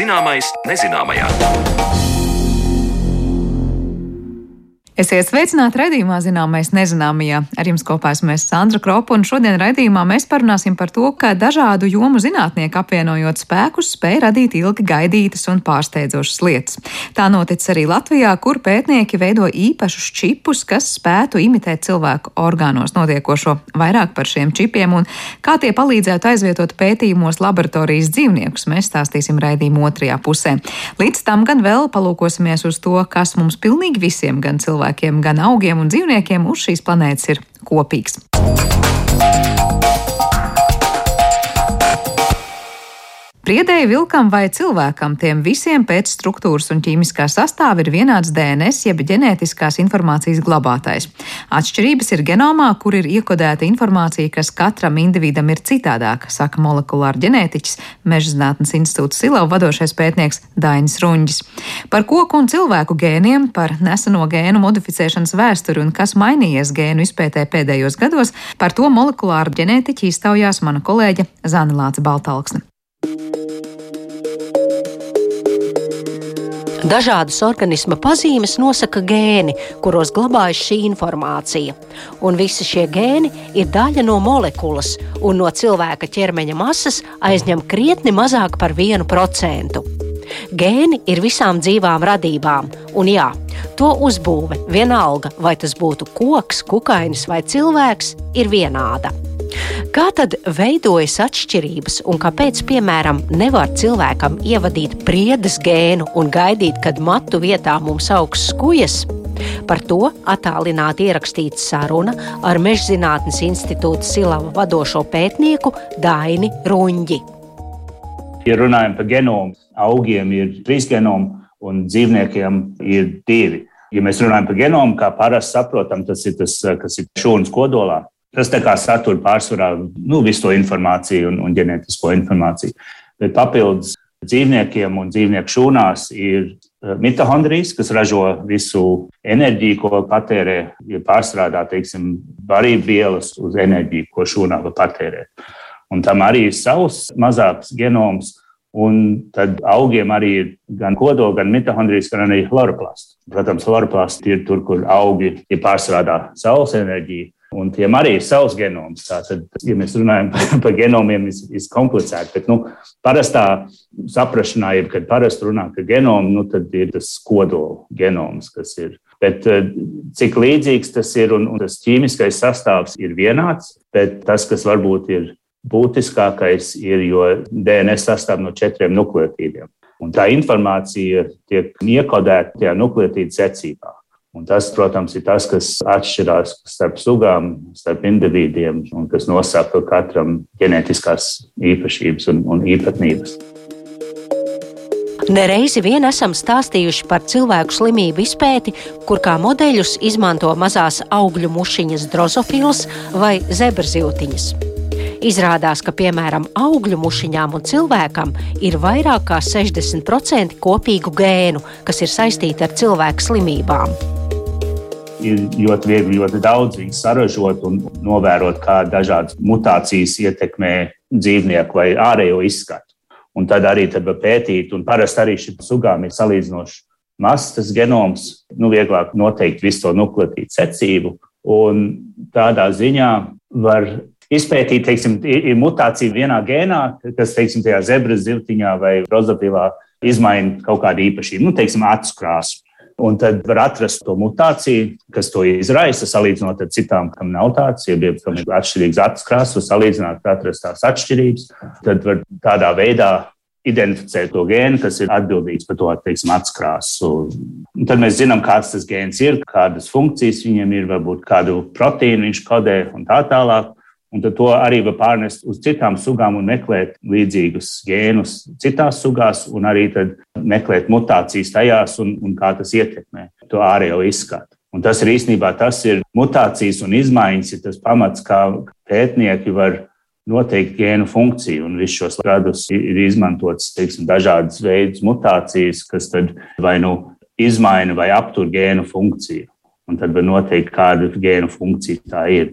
Zināmais nezināmajā. Esiet sveicināti raidījumā, zināmais nezināmajā. Ar jums kopā esmu Sandra Kropa, un šodien raidījumā mēs parunāsim par to, kā dažādu jomu zinātnieki apvienojot spēkus spēj radīt ilgi gaidītas un pārsteidzošas lietas. Tā notic arī Latvijā, kur pētnieki veido īpašus čipus, kas spētu imitēt cilvēku orgānos notiekošo. Vairāk par šiem čipiem un kā tie palīdzētu aizvietot pētījumos laboratorijas dzīvniekus, mēs stāstīsim raidījuma otrajā pusē. Līdz tam gan vēl palūkosimies uz to, kas mums pilnīgi visiem, gan cilvēkiem, cilvēkiem, gan augiem un dzīvniekiem uz šīs planētas ir kopīgs. Priedēji vilkam vai cilvēkam tiem visiem pēc struktūras un ķīmiskā sastāva ir vienāds DNS jeb ģenētiskās informācijas glabātais. Atšķirības ir genomā, kur ir iekodēta informācija, kas katram individam ir citādāka, saka molekulāra ģenētiķis, Meža zinātnes institūta Silau vadošais pētnieks Dainis Runģis. Par koku un cilvēku gēniem, par neseno gēnu modificēšanas vēsturi un kas mainījies gēnu izpētē pēdējos gados, par to molekulāra ģenētiķi iztaujās mana kolēģe Zana Lāca Baltalksne. Dažādas organisma pazīmes nosaka gēni, kuros glabājas šī informācija. Un visi šie gēni ir daļa no molekulas, un no cilvēka ķermeņa masas aizņem krietni mazāk par 1%. Gēni ir visām dzīvām radībām, un jā, to uzbūve, vienalga vai tas būtu koks, kukainis vai cilvēks, ir vienāda. Kā tad veidojas atšķirības un kāpēc, piemēram, nevar cilvēkam ievadīt priedes gēnu un gaidīt, kad matu vietā mums augs skujas? Par to attālināti ierakstīta saruna ar Mežzinātnes institūta Silava vadošo pētnieku Daini Ruņģi. Ja runājam par genomu, augiem ir trīs genomi un dzīvniekiem ir divi. Ja mēs runājam par genomu, kā parasti saprotam, tas ir tas, kas ir šūnas kodolā. Tas tā kā satur pārsvarā nu, visu to informāciju un, un ģenētisko informāciju. Bet papildus dzīvniekiem un dzīvnieku šūnās ir eh, mitohondrijas, kas ražo visu enerģiju, ko patērē, ja pārstrādā, teiksim, barību vielas uz enerģiju, ko šūnā var patērēt. Un tam arī ir savs mazāks genoms, un tad augiem arī ir gan kodola, gan mitohondrijas, gan arī chloroplasts. Protams, chloroplasts ir tur, kur augi ja pārstrādā saules enerģiju Un tiem arī ir savs genoms. Tātad, ja mēs runājam par, par genomiem, ir, ir komplicēti. Bet nu, parastā saprāšanā, ja kad parasti runā par genomu, nu, tad ir tas kodola genoms, kas ir. Bet eh, cik līdzīgs tas ir un, un tas ķīmiskais sastāvs ir vienāds, bet tas, kas varbūt ir būtiskākais, ir, jo DNS sastāv no četriem nukleotīdiem. Un tā informācija tiek iekodēta tajā nukleotīdu secībā. Un tas, protams, ir tas, kas atšķirās starp sugām, starp individiem un kas nosaka katram ģenētiskās īpašības un, un īpatnības. Nereizi vien esam stāstījuši par cilvēku slimību izpēti, kur kā modeļus izmanto mazās augļu mušiņas drozofils vai zebrziltiņas. Izrādās, ka piemēram augļu mušiņām un cilvēkam ir vairāk kā 60% kopīgu gēnu, kas ir saistīti ar cilvēku slimībām ir ļoti viegli, ļoti daudz viņus saražot un novērot, kā dažādas mutācijas ietekmē dzīvnieku vai ārējo izskatu. Un tad arī tad pētīt, un parasti arī šim sugām ir salīdzinoši mazs tas genoms, nu, vieglāk noteikt visu to nukleotīdu secību. Un tādā ziņā var izpētīt, teiksim, ir mutācija vienā gēnā, kas, teiksim, tajā zebras zivtiņā vai rozapilā izmaina kaut kādu īpašību, nu, teiksim, acu krāsu. Un tad var atrast to mutāciju, kas to izraisa, salīdzinot ar citām, kam nav tāds, ja bija kam ir atšķirīgs acu krāsas, salīdzināt, atrast tās atšķirības. Tad var tādā veidā identificēt to gēnu, kas ir atbildīgs par to teiksim, atskrāsu. Un tad mēs zinām, kāds tas gēns ir, kādas funkcijas viņam ir, varbūt kādu proteīnu viņš kodē un tā tālāk. Un to arī var pārnest uz citām sugām un meklēt līdzīgus gēnus citās sugās, un arī meklēt mutācijas tajās un, un kā tas ietekmē to ārējo izskatu. Un tas ir īstenībā tas ir mutācijas un izmaiņas, ir tas pamats, kā pētnieki var noteikt gēnu funkciju. Un visus šos gadus ir izmantotas dažādas veidas mutācijas, kas vai nu izmaina vai aptur gēnu funkciju. Un tad var noteikt, kāda gēnu funkcija tā ir.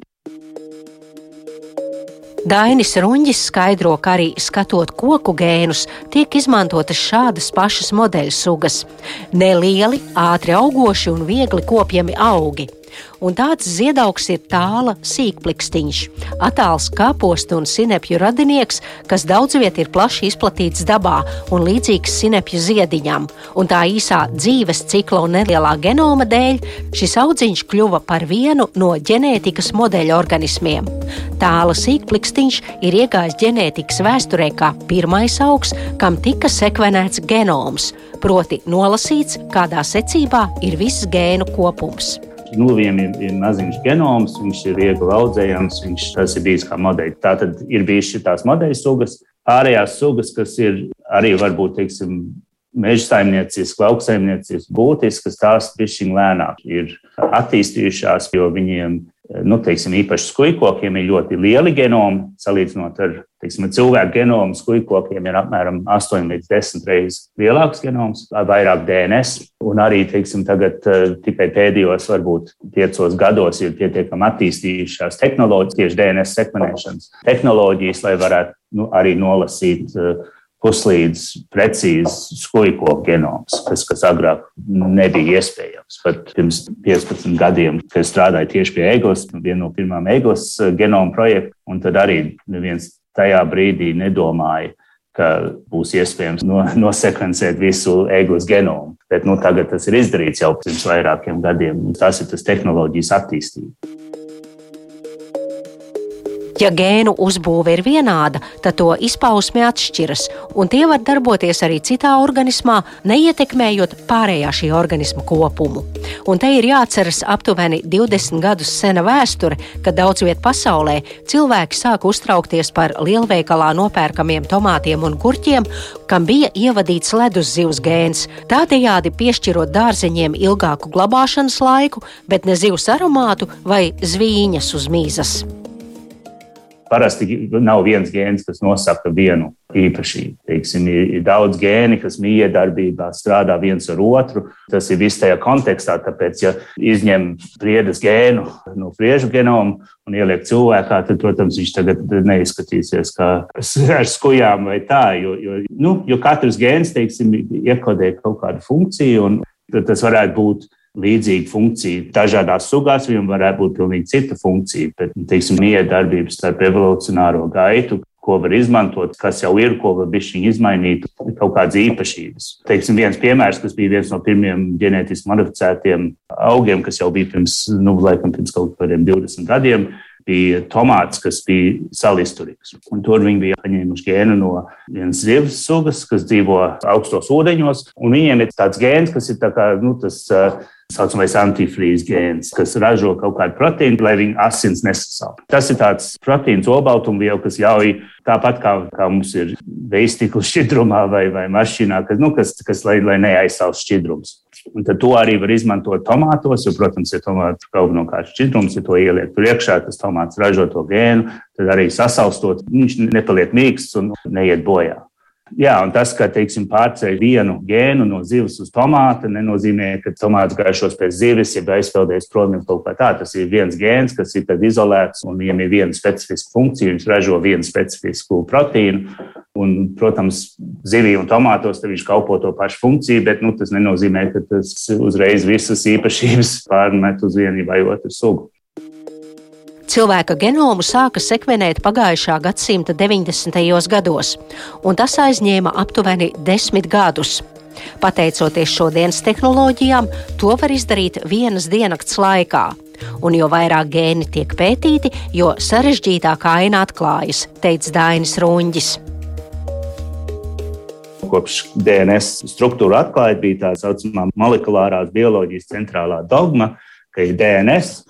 Dainis Runģis skaidro, ka arī skatot koku gēnus, tiek izmantotas šādas pašas modeļu sugas - nelieli, ātri augoši un viegli kopjami augi un tāds ziedaugs ir tāla sīkplikstiņš, attāls kāpostu un sinepju radinieks, kas daudz viet ir plaši izplatīts dabā un līdzīgs sinepju ziediņam, un tā īsā dzīves cikla un nelielā genoma dēļ šis audziņš kļuva par vienu no ģenētikas modeļa organismiem. Tāla sīkplikstiņš ir iegājis ģenētikas vēsturē kā pirmais augs, kam tika sekvenēts genoms, proti nolasīts, kādā secībā ir viss gēnu kopums. Nu, viņam ir, ir maziņš genoms, viņš ir viegli audzējams, viņš tas ir bijis kā modeļs. Tā tad ir bijušas šīs modeļu sugas, pārējās sugas, kas ir arī varbūt, teiksim, meža saimniecības, lauksaimniecības būtiskas, tās pišķiņ lēnāk ir attīstījušās, jo viņiem nu, teiksim, īpaši skujkokiem ir ļoti lieli genomi. Salīdzinot ar teiksim, cilvēku genomu, skujkokiem ir apmēram 8 līdz 10 reizes lielāks genoms, vairāk DNS. Un arī teiksim, tagad, eh, tikai pēdējos, varbūt piecos gados, ir pietiekami attīstījušās tehnoloģijas, tieši DNS sekvenēšanas tehnoloģijas, lai varētu nu, arī nolasīt uh, puslīdz precīzi skujko genoms, kas, kas agrāk nebija iespējams. Pat pirms 15 gadiem, kad strādāju tieši pie EGOS, viena no pirmām EGOS eh, genoma projekta, un tad arī neviens tajā brīdī nedomāja, ka būs iespējams no, nosekvencēt visu egos genomu. Bet nu, tagad tas ir izdarīts jau pirms vairākiem gadiem. Tas ir tas tehnoloģijas attīstība. Ja gēnu uzbūve ir vienāda, tad to izpausme atšķiras, un tie var darboties arī citā organismā, neietekmējot pārējā šī organisma kopumu. Un te ir jāatceras aptuveni 20 gadus sena vēsture, kad daudz vietā pasaulē cilvēki sāka uztraukties par lielveikalā nopērkamiem tomātiem un gurķiem, kam bija ievadīts ledus zivs gēns, tādējādi piešķirot dārzeņiem ilgāku glabāšanas laiku, bet ne zivs aromātu vai zvīņas uz mīzes. Parasti nav viens gēns, kas nosaka vienu īpašību. Teiksim, ir, daudz gēni, kas miedarbībā strādā viens ar otru. Tas ir viss tajā kontekstā, tāpēc, ja izņem priedes gēnu no priežu genoma un ieliek cilvēkā, tad, protams, viņš tagad neizskatīsies kā ar skujām vai tā, jo, jo, nu, jo katrs gēns, teiksim, iekodē kaut kādu funkciju, un tas varētu būt līdzīga funkcija. Dažādās sugās viņam varētu būt pilnīgi cita funkcija, bet, teiksim, miedarbības starp evolucionāro gaitu, ko var izmantot, kas jau ir, ko var bišķiņ izmainīt, kaut kādas īpašības. Teiksim, viens piemērs, kas bija viens no pirmiem ģenētiski modificētiem augiem, kas jau bija pirms, nu, laikam, pirms kaut kādiem 20 gadiem, bija tomāts, kas bija salisturīgs. Un tur viņi bija paņēmuši gēnu no vienas zivs sugas, kas dzīvo augstos ūdeņos. Viņiem ir tāds gēns, kas ir tā kā, nu, tas uh, saucamais antifrīzes gēns, kas ražo kaut kādu proteīnu, lai viņa asins nesasauc. Tas ir tāds proteīns, olbaltumviela, kas ļauj tāpat kā, kā mums ir veistiklis šķidrumā vai, vai mašīnā, kas, nu, kas, kas lai, lai neaizsauc šķidrums. Un tad to arī var izmantot tomātos, jo, protams, ja tomāts galvenokārt šķidrums, ja to ieliek tur iekšā, tas tomāts ražo to gēnu, tad arī sasaustot, viņš nepaliek mīksts un neiet bojā. Jā, un tas, ka teiksim, pārceļ vienu gēnu no zivs uz tomātu, nenozīmē, ka tomāts gaišos pēc zivis, ja aizpildīs prom kaut kā tā. Tas ir viens gēns, kas ir izolēts, un viņam ir viena specifiska funkcija. Viņš ražo vienu specifisku proteīnu. Un, protams, zivī un tomātos viņš kalpo to pašu funkciju, bet nu, tas nenozīmē, ka tas uzreiz visas īpašības pārmet uz vienu vai otru sugu. Cilvēka genomu sāka sekvenēt pagājušā gadsimta 90. gados, un tas aizņēma aptuveni desmit gadus. Pateicoties šodienas tehnoloģijām, to var izdarīt vienas diennakts laikā. Un jo vairāk gēni tiek pētīti, jo sarežģītākā aina atklājas, teica Dainis Runģis. Kopš DNS struktūra atklājuma bija tā saucamā molekulārās bioloģijas centrālā dogma, ka ir DNS,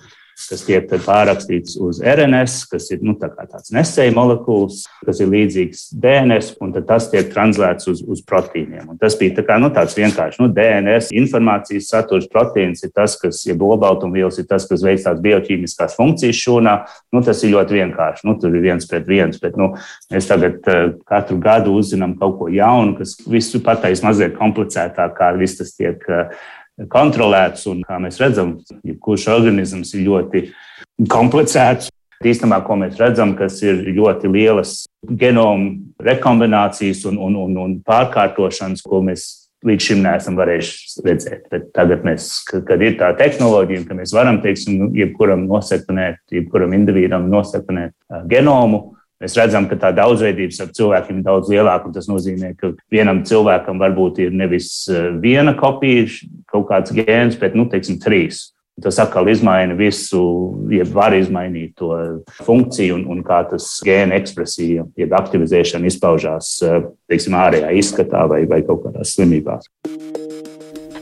kas tiek pārrakstīts uz RNS, kas ir nu, tā tāds nesēja molekulas, kas ir līdzīgs DNS, un tas tiek translēts uz, uz proteīniem. Un tas bija tā kā, nu, tāds vienkārši nu, DNS informācijas saturs. Proteīns ir tas, kas ir olbaltumvielas, ir tas, kas veic tās bioķīmiskās funkcijas šūnā. Nu, tas ir ļoti vienkārši. Nu, tur ir viens pret viens, bet nu, mēs tagad uh, katru gadu uzzinām kaut ko jaunu, kas visu pateiks mazliet komplicētāk, kā viss tas tiek. Uh, kontrolēts. Un, kā mēs redzam, jebkurš organisms ir ļoti komplicēts. Īstenībā, ko mēs redzam, kas ir ļoti lielas genoma rekombinācijas un, un, un, un pārkārtošanas, ko mēs līdz šim neesam varējuši redzēt. Bet tagad, mēs, kad ir tā tehnoloģija, ka mēs varam, teiksim, jebkuram nosekvenēt, jebkuram individam nosekvenēt genomu, Mēs redzam, ka tā daudzveidība starp cilvēkiem ir daudz lielāka. Tas nozīmē, ka vienam cilvēkam varbūt ir nevis viena kopija, kaut kāds gēns, bet, nu, teiksim, trīs. Tas atkal izmaina visu, jeb var izmainīt to funkciju un, un kā tas gēna ekspresija, jeb aktivizēšana izpaužās, teiksim, ārējā izskatā vai, vai kaut kādās slimībās.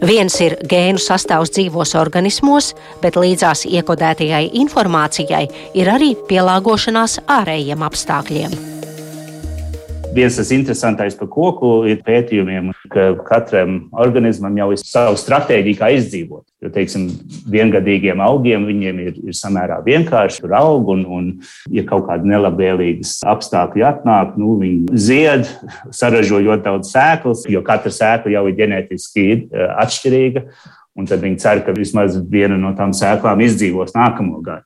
Viens ir gēnu sastāvs dzīvos organismos, bet līdzās iekodētajai informācijai ir arī pielāgošanās ārējiem apstākļiem viens tas interesantais par koku ir pētījumiem, ka katram organismam jau ir sava stratēģija, kā izdzīvot. Jo, teiksim, viengadīgiem augiem viņiem ir, ir samērā vienkārši tur aug, un, un ja kaut kādi nelabvēlīgas apstākļi atnāk, nu, viņi zied, saražo ļoti daudz sēklas, jo katra sēkla jau ir ģenētiski eh, atšķirīga. Un tad viņi cer, ka vismaz viena no tām sēklām izdzīvos nākamo gadu.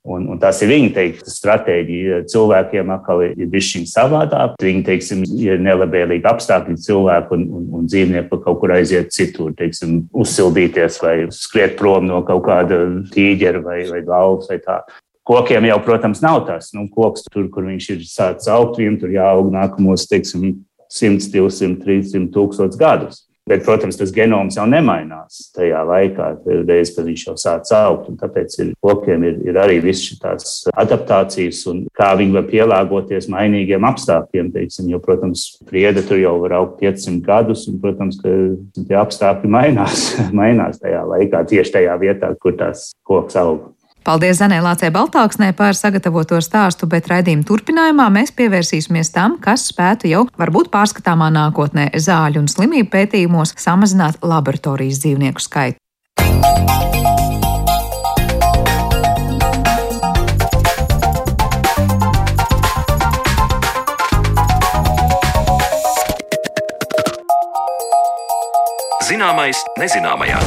Un, un tas ir viņa teikta stratēģija. Cilvēkiem atkal ir bijis šī savādāk. Viņi, teiksim, ir nelabvēlīgi apstākļi cilvēku un, un, un dzīvnieku kaut kur aiziet citur, teiksim, uzsildīties vai skriet prom no kaut kāda tīģera vai, vai galvas vai tā. Kokiem jau, protams, nav tas. Nu, koks tur, kur viņš ir sācis augt, viņam tur jāaug nākamos, teiksim, 100, 200, 300 tūkstošus gadus. Bet, protams, tas genoms jau nemainās tajā laikā, reiz, kad viņš jau sāk augt. Tāpēc ir, kokiem ir, ir arī visas šīs adaptācijas un kā viņi var pielāgoties mainīgiem apstākļiem. Teiksim, jo, protams, priede tur jau var augt 500 gadus, un, protams, ka tie apstākļi mainās, mainās tajā laikā, tieši tajā vietā, kur tās koks aug. Paldies Zanē Lācē Baltāksnē par sagatavoto stāstu, bet raidījuma turpinājumā mēs pievērsīsimies tam, kas spētu jau varbūt pārskatāmā nākotnē zāļu un slimību pētījumos samazināt laboratorijas dzīvnieku skaitu. Zināmais nezināmajā.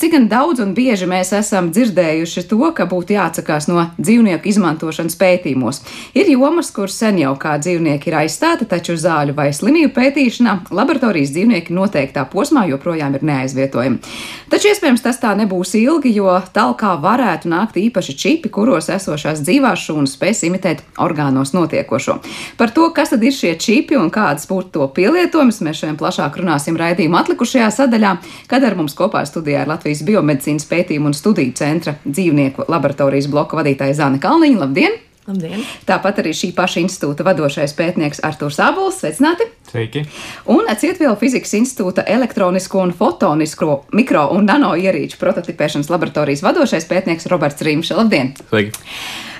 Cik daudz un bieži mēs esam dzirdējuši to, ka būtu jāatsakās no dzīvnieku izmantošanas pētījumos. Ir jomas, kur sen jau kā dzīvnieki ir aizstāti, taču zāļu vai slimību pētīšanā laboratorijas dzīvnieki noteiktā posmā joprojām ir neaizvietojami. Taču iespējams tas tā nebūs ilgi, jo talkā varētu nākt īpaši čipi, kuros esošās dzīvās šūnas spēs imitēt orgānos notiekošo. Par to, kas tad ir šie čipi un kādas būtu to pielietojumus, mēs šodien plašāk runāsim raidījuma atlikušajā sadaļā, kad ar mums kopā studijā ir Latvijas. Latvijas Biomedicīnas pētījumu un studiju centra dzīvnieku laboratorijas bloka vadītāja Zāne Kalniņa. Labdien! Labdien. Tāpat arī šī paša institūta vadošais pētnieks Artūrs Abols. Sveicināti! Sveiki! Un Cietvielu fizikas institūta elektronisko un fotonisko mikro un nano ierīču prototipēšanas laboratorijas vadošais pētnieks Roberts Rīmša. Labdien! Sveiki!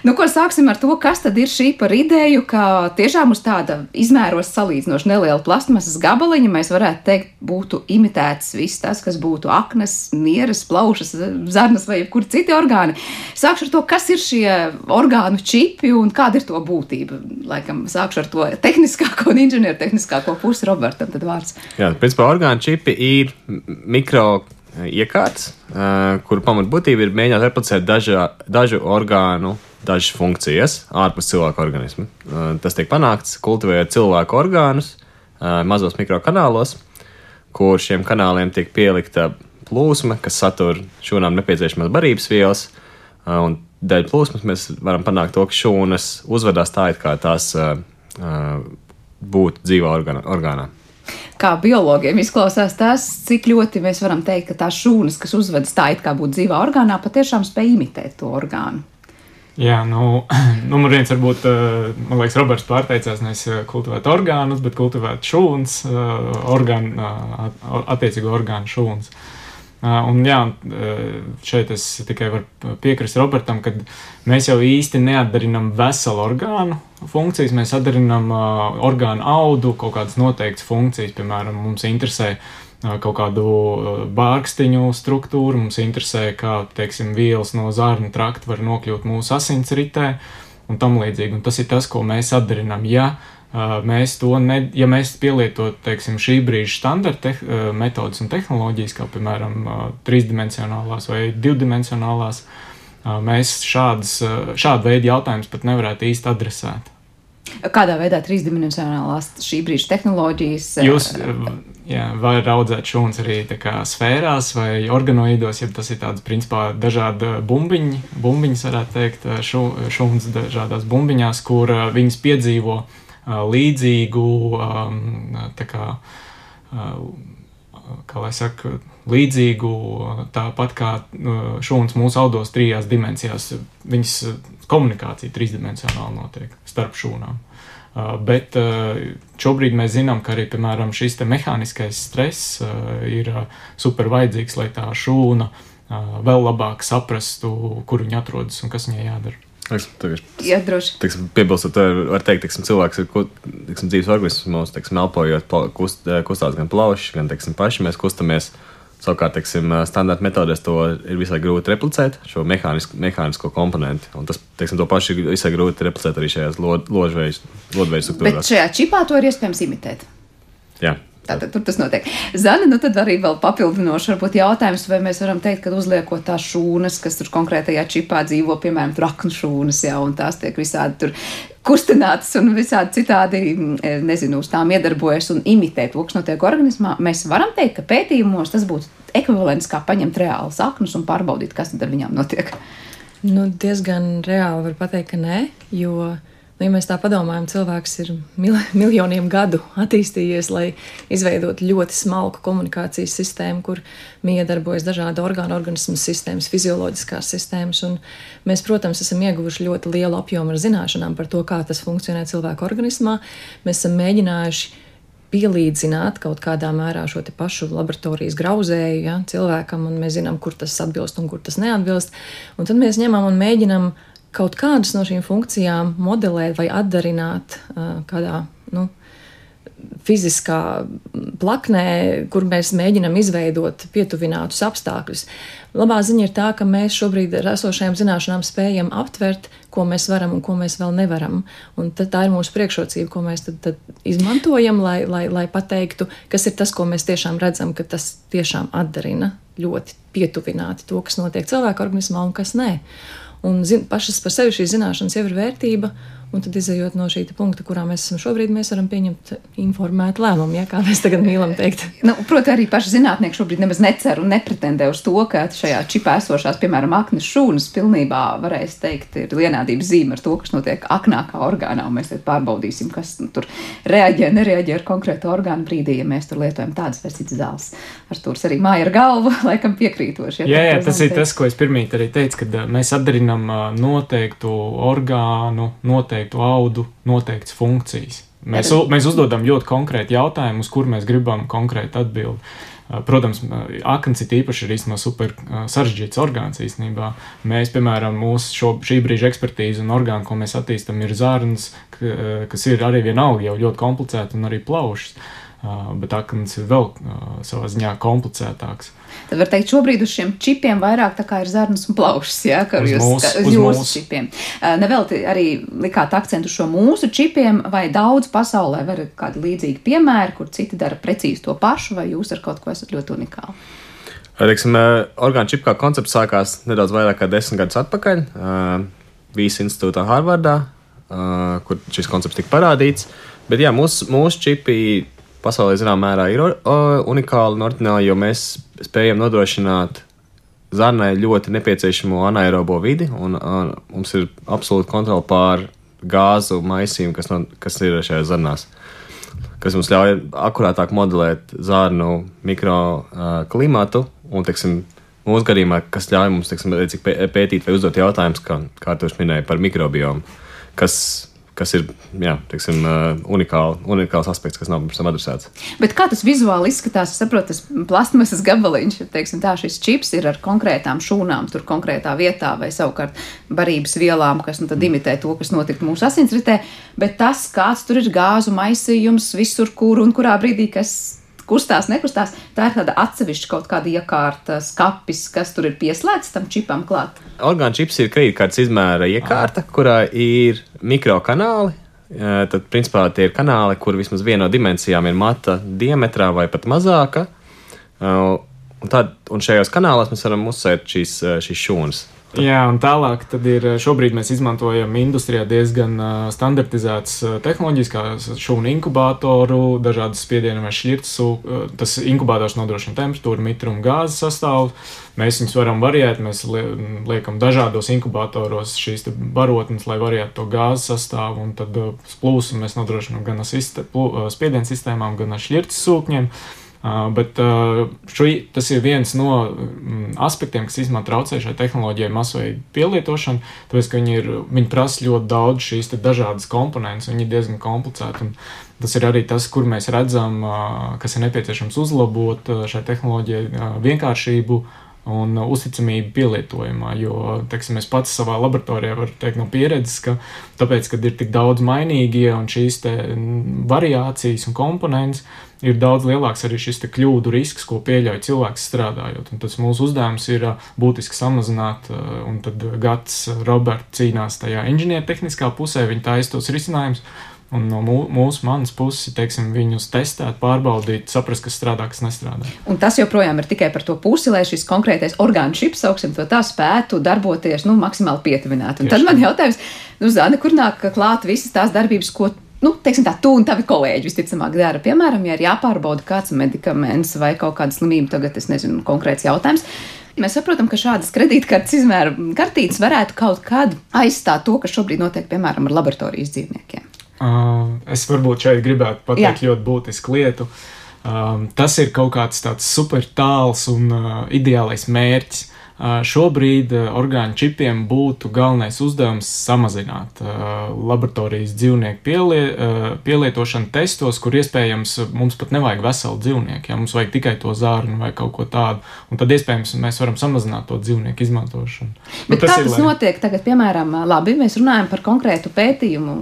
Nu, ko sāksim ar to, kas tad ir šī par ideju, ka tiešām uz tāda izmēros salīdzinoši neliela plastmasas gabaliņa mēs varētu teikt, būtu imitēts viss tas, kas būtu aknas, nieras, plaušas, zarnas vai jebkur citi orgāni. Sākšu ar to, kas ir šie orgānu čipi un kāda ir to būtība. Laikam sākšu ar to tehniskāko un inženiertehniskāko pusi Robertam. Tad vārds. Jā, principā orgānu čipi ir mikro iekārtas, kuru pamatbūtība ir mēģināt replicēt daža, dažu orgānu dažas funkcijas ārpus cilvēka organisma. Tas tiek panākts kultivējot cilvēku orgānus mazos mikrokanālos, kur šiem kanāliem tiek pielikta plūsma, kas satur šūnām nepieciešamās barības vielas. Un dēļ plūsmas mēs varam panākt to, ka šūnas uzvedās tā, it kā tās būtu dzīvā orgānā kā biologiem izklausās tas, cik ļoti mēs varam teikt, ka tās šūnas, kas uzvedas tā, it kā būtu dzīvā orgānā, patiešām spēj imitēt to orgānu. Jā, nu, numur viens varbūt, eh, man liekas, Roberts pārteicās nevis eh, kultivēt orgānus, bet kultivēt šūnas, eh, orgānu, attiecīgo orgānu šūnas. Un jā, šeit es tikai varu piekrist Robertam, ka mēs jau īsti neatdarinām veselu orgānu funkcijas, mēs atdarinām orgānu audu, kaut kādas noteiktas funkcijas, piemēram, mums interesē kaut kādu bārkstiņu struktūru. Mums interesē, kā teiksim, vielas no zārna trakta var nokļūt mūsu asinsritē un tam līdzīgi. Un tas ir tas, ko mēs atdarinām. Ja mēs to ne, ja mēs pielietotu teiksim, šī brīža standarta metodas un tehnoloģijas, kā piemēram trīsdimensionālās vai divdimensionālās, mēs šādas, šādu veidu jautājumus pat nevarētu īsti adresēt. Kādā veidā trīsdimensionālās šī brīža tehnoloģijas? Jūs jā, varat audzēt šūnas arī sfērās vai organoīdos, ja tas ir tāds principā dažādi bumbiņi, bumbiņas varētu teikt, šūnas dažādās bumbiņās, kur viņas piedzīvo līdzīgu, kā, kā lai saka, līdzīgu, tāpat kā šūnas mūsu audos trijās dimensijās. Viņas komunikācija trīsdimensionāli notiek starp šūnām. Bet šobrīd mēs zinām, ka arī piemēram, šis mehāniskais stress ir super vajadzīgs, lai tā šūna vēl labāk saprastu, kur viņa atrodas un kas viņai jādara. Jā, droši. Teiksim, piebilstot, var teikt, ka cilvēks ir teiksim, dzīves organisms, mūsu teiksim, elpojot, kust, kustās gan plauši, gan teiksim, paši mēs kustamies. Savukārt, teiksim, standarta metodēs to ir visai grūti replicēt, šo mehānisko, mehānisko komponentu. Un tas, teiksim, to pašu ir visai grūti replicēt arī šajās ložveida struktūrās. Bet šajā čipā to ir iespējams imitēt. Jā. Tātad tur tas notiek. Zana, nu tad arī vēl papildinoši varbūt jautājums, vai mēs varam teikt, ka uzliekot tās šūnas, kas tur konkrētajā čipā dzīvo, piemēram, traknu šūnas, jā, un tās tiek visādi tur kustinātas un visādi citādi, mm, nezinu, uz tām iedarbojas un imitē to, kas notiek organismā, mēs varam teikt, ka pētījumos tas būtu ekvivalents kā paņemt reāli saknus un pārbaudīt, kas tad ar viņām notiek. Nu, diezgan reāli var pateikt, ka nē, jo Nu, ja mēs tā padomājam, cilvēks ir mil miljoniem gadu attīstījies, lai izveidotu ļoti smalku komunikācijas sistēmu, kur miedarbojas dažādi orgānu organismu sistēmas, fizioloģiskās sistēmas. Mēs, protams, esam ieguvuši ļoti lielu apjomu ar zināšanām par to, kā tas funkcionē cilvēka organismā. Mēs esam mēģinājuši pielīdzināt kaut kādā mērā šo pašu laboratorijas grauzēju ja, cilvēkam, un mēs zinām, kur tas atbilst un kur tas neatbilst. Un tad mēs ņemam un mēģinām kaut kādas no šīm funkcijām modelēt vai atdarināt uh, kādā nu, fiziskā plaknē, kur mēs mēģinām izveidot pietuvinātus apstākļus. Labā ziņa ir tā, ka mēs šobrīd ar esošajām zināšanām spējam aptvert, ko mēs varam un ko mēs vēl nevaram. Un tā ir mūsu priekšrocība, ko mēs tad, tad izmantojam, lai, lai, lai pateiktu, kas ir tas, ko mēs tiešām redzam, ka tas tiešām atdarina ļoti pietuvināti to, kas notiek cilvēka organismā un kas nē. Un zin, pašas par sevi šīs zināšanas jau ir vērtība, Un tad, izējot no šī punkta, kurā mēs esam šobrīd, mēs varam pieņemt informētu lēmumu, ja, kā mēs tagad mīlam teikt. Nu, Protams, arī paši zinātnieki šobrīd nemaz necer un nepretendē uz to, ka šajā čipā esošās, piemēram, aknas šūnas pilnībā varēs teikt, ir vienādības zīme ar to, kas notiek aknākā orgānā. Mēs pārbaudīsim, kas nu, tur reaģē, nereaģē ar konkrētu orgānu brīdī, ja mēs tur lietojam tādas vai citas zāles. Ar to arī māja ar galvu, laikam piekrītoši. Ja, jā, jā, tas ir tas, ko es pirmīt arī teicu, kad mēs atdarinam noteiktu orgānu, noteiktu noteiktu audu noteikts funkcijas. Mēs, mēs uzdodam ļoti konkrēti jautājumu, uz kur mēs gribam konkrēti atbildēt. Protams, akns ir īpaši arī super sarežģīts orgāns īstenībā. Mēs, piemēram, mūsu šo, šī brīža ekspertīze un orgānu, ko mēs attīstām, ir zārns, kas ir arī vienalga jau ļoti komplicēti un arī plaušas. Bet akns ir vēl savā ziņā komplicētāks. Tad var teikt, šobrīd uz šiem čipiem vairāk tā kā ir zarnas un plaušas, jā, ka uz, jūs, mūsu, uz jūsu mūsu. čipiem. Nevēl arī likāt akcentu šo mūsu čipiem, vai daudz pasaulē var kādi līdzīgi piemēri, kur citi dara precīzi to pašu, vai jūs ar kaut ko esat ļoti unikāli? Teiksim, orgānu čipu kā koncepts sākās nedaudz vairāk kā desmit gadus atpakaļ Vīsas institūtā Harvardā, kur šis koncepts tika parādīts. Bet jā, mūsu, mūsu čipi pasaulē zināmā mērā ir unikāli un ordināli, jo mēs spējam nodrošināt zarnai ļoti nepieciešamo anaerobo vidi, un, un mums ir absolūta kontrola pār gāzu maisīm, kas, no, kas ir šajās zarnās. Kas mums ļauj akurātāk modelēt zārnu mikroklimatu un, teiksim, mūsu gadījumā, kas ļauj mums teiksim, pētīt vai uzdot jautājumus, kā, kā jūs minējāt, par mikrobiomu, kas kas ir jā, teiksim, unikāli, unikāls aspekts, kas nav tam adresēts. Bet kā tas vizuāli izskatās? Es saprotu, tas plasmasas gabaliņš, teiksim, tā šis čips ir ar konkrētām šūnām, tur konkrētā vietā, vai savukārt barības vielām, kas nu, imitē to, kas notika mūsu asinsritē. Bet tas, kāds tur ir gāzu maisījums, visur, kur un kurā brīdī, kas kustās, nekustās. Tā ir tāda atsevišķa kaut kāda iekārta, skapis, kas tur ir pieslēgts tam čipam klāt. Orgāna čips ir kredītkartes izmēra iekārta, kurā ir mikrokanāli. Tad, principā, tie ir kanāli, kur vismaz viena no dimensijām ir mata diametrā vai pat mazāka. Un, tad, un šajos kanālos mēs varam uzsvērt šīs, šīs šūnas. Jā, un tālāk ir šobrīd mēs izmantojam industrijā diezgan standartizētas tehnoloģijas, kā šūnu inkubatoru, dažādas spiedienu vai šķirtsu. Tas inkubators nodrošina temperatūru, mitrumu, gāzes sastāvu. Mēs viņus varam variēt, mēs liekam dažādos inkubatoros šīs barotnes, lai variētu to gāzes sastāvu, un tad plūsmu mēs nodrošinām gan ar spiedienu sistēmām, gan ar šķirtsu sūkņiem. Uh, bet uh, šo, tas ir viens no mm, aspektiem, kas īstenībā traucē šai tehnoloģijai masveida pielietošanu, tāpēc, ka viņi, ir, viņi prasa ļoti daudz šīs dažādas komponentes, viņi ir diezgan komplicēti. Tas ir arī tas, kur mēs redzam, uh, kas ir nepieciešams uzlabot šai tehnoloģijai vienkāršību un uzticamību pielietojumā. Jo teiksim, es pats savā laboratorijā varu teikt no pieredzes, ka tāpēc, kad ir tik daudz mainīgie un šīs variācijas un komponentes, ir daudz lielāks arī šis kļūdu risks, ko pieļauj cilvēks strādājot. Un tas mūsu uzdevums ir būtiski samazināt, un tad Gats Roberts cīnās tajā inženiertehniskā pusē, viņi taisa tos risinājumus. Un no mūsu manas puses, teiksim, viņus testēt, pārbaudīt, saprast, kas strādā, kas nestrādā. Un tas joprojām ir tikai par to pusi, lai šis konkrētais orgānu čips, sauksim to tā, spētu darboties nu, maksimāli pietuvināti. Un Tieši. tad man jautājums, nu, Zana, kur nāk klāt visas tās darbības, ko nu, teiksim, tā, tu un tavi kolēģi visticamāk dara. Piemēram, ja ir jāpārbauda kāds medikaments vai kaut kāda slimība, tagad es nezinu, konkrēts jautājums. Mēs saprotam, ka šādas kredītkartes izmēra kartītes varētu kaut kad aizstāt to, kas šobrīd notiek, piemēram, ar laboratorijas dzīvniekiem. Uh, es varbūt šeit gribētu pateikt Jā. ļoti būtisku lietu. Um, tas ir kaut kāds tāds super tāls un uh, ideālais mērķis. Šobrīd orgānu čipiem būtu galvenais uzdevums samazināt laboratorijas dzīvnieku pielie, pielietošanu testos, kur iespējams mums pat nevajag veselu dzīvnieku, ja mums vajag tikai to zārnu vai kaut ko tādu. Un tad iespējams mēs varam samazināt to dzīvnieku izmantošanu. Nu, Bet nu, tas kā tas ir, notiek tagad, piemēram, labi, mēs runājam par konkrētu pētījumu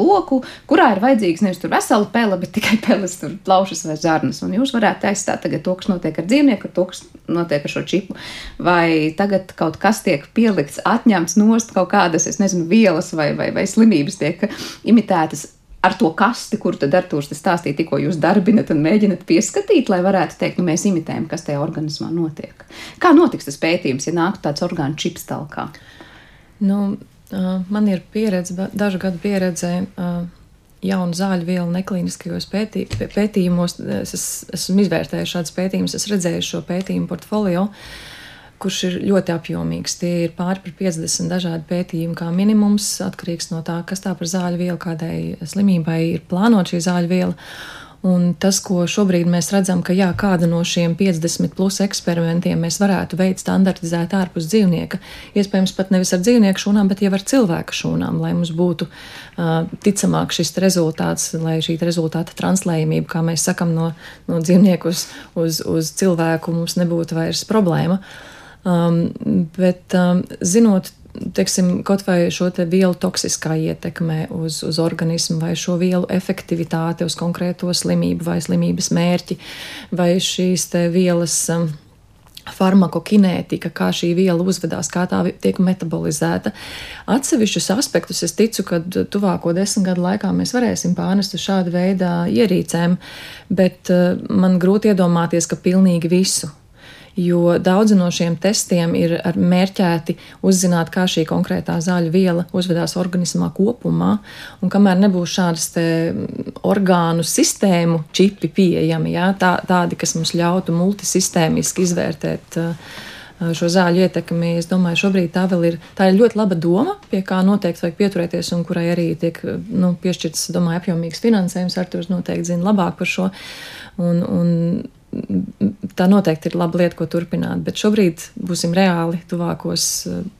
loku, kurā ir vajadzīgs nevis tur vesela pele, bet tikai peles, tur plaušas vai zārnas. Un jūs varētu aizstāt tagad to, kas notiek ar dzīvnieku, ar to, kas notiek ar šo čipu. Vai tagad kaut kas tiek pielikts, atņemts nost kaut kādas, es nezinu, vielas vai, vai, vai slimības tiek imitētas ar to kasti, kur tad Arthurs stāstīja, tikko jūs darbinat un mēģinat pieskatīt, lai varētu teikt, nu mēs imitējam, kas tajā organismā notiek. Kā notiks tas pētījums, ja nāktu tāds orgānu čips talkā? Nu, man ir pieredze, dažu gadu pieredze. Jaunu zāļu vielu neklīniskajos pētī, pētījumos. Es esmu izvērtējis šādus pētījumus, es redzēju šo pētījumu portfolio. Uh, kurš ir ļoti apjomīgs. Tie ir pāri par 50 dažādi pētījumi, kā minimums, atkarīgs no tā, kas tā par zāļu vielu, kādai slimībai ir plānota šī zāļu viela. Un tas, ko šobrīd mēs redzam, ka jā, kāda no šiem 50 plus eksperimentiem mēs varētu veikt standartizēt ārpus dzīvnieka, iespējams pat nevis ar dzīvnieku šūnām, bet jau ar cilvēku šūnām, lai mums būtu uh, ticamāk šis rezultāts, lai šī rezultāta translējumība, kā mēs sakam, no, no dzīvnieku uz, uz, uz cilvēku mums nebūtu vairs problēma. Uh, Um, bet um, zinot teiksim, kaut vai šo te vielu toksiskā ietekme uz, uz organismu, vai šo vielu efektivitāti uz konkrēto slimību vai slimības mērķi, vai šīs vielas. Um, farmakokinētika, kā šī viela uzvedās, kā tā tiek metabolizēta. Atsevišķus aspektus es ticu, ka tuvāko desmit gadu laikā mēs varēsim pārnest uz šādu veidu ierīcēm, bet uh, man grūti iedomāties, ka pilnīgi visu jo daudzi no šiem testiem ir mērķēti uzzināt, kā šī konkrētā zāļu viela uzvedās organismā kopumā, un kamēr nebūs šādas orgānu sistēmu čipi pieejami, jā, tā, tādi, kas mums ļautu multisistēmiski izvērtēt uh, šo zāļu ietekmi. Es domāju, šobrīd tā ir, tā ir ļoti laba doma, pie kā noteikti vajag pieturēties un kurai arī tiek nu, piešķirts, domāju, apjomīgs finansējums. Artūrs noteikti zina labāk par šo. Un, un tā noteikti ir laba lieta, ko turpināt. Bet šobrīd būsim reāli tuvākos,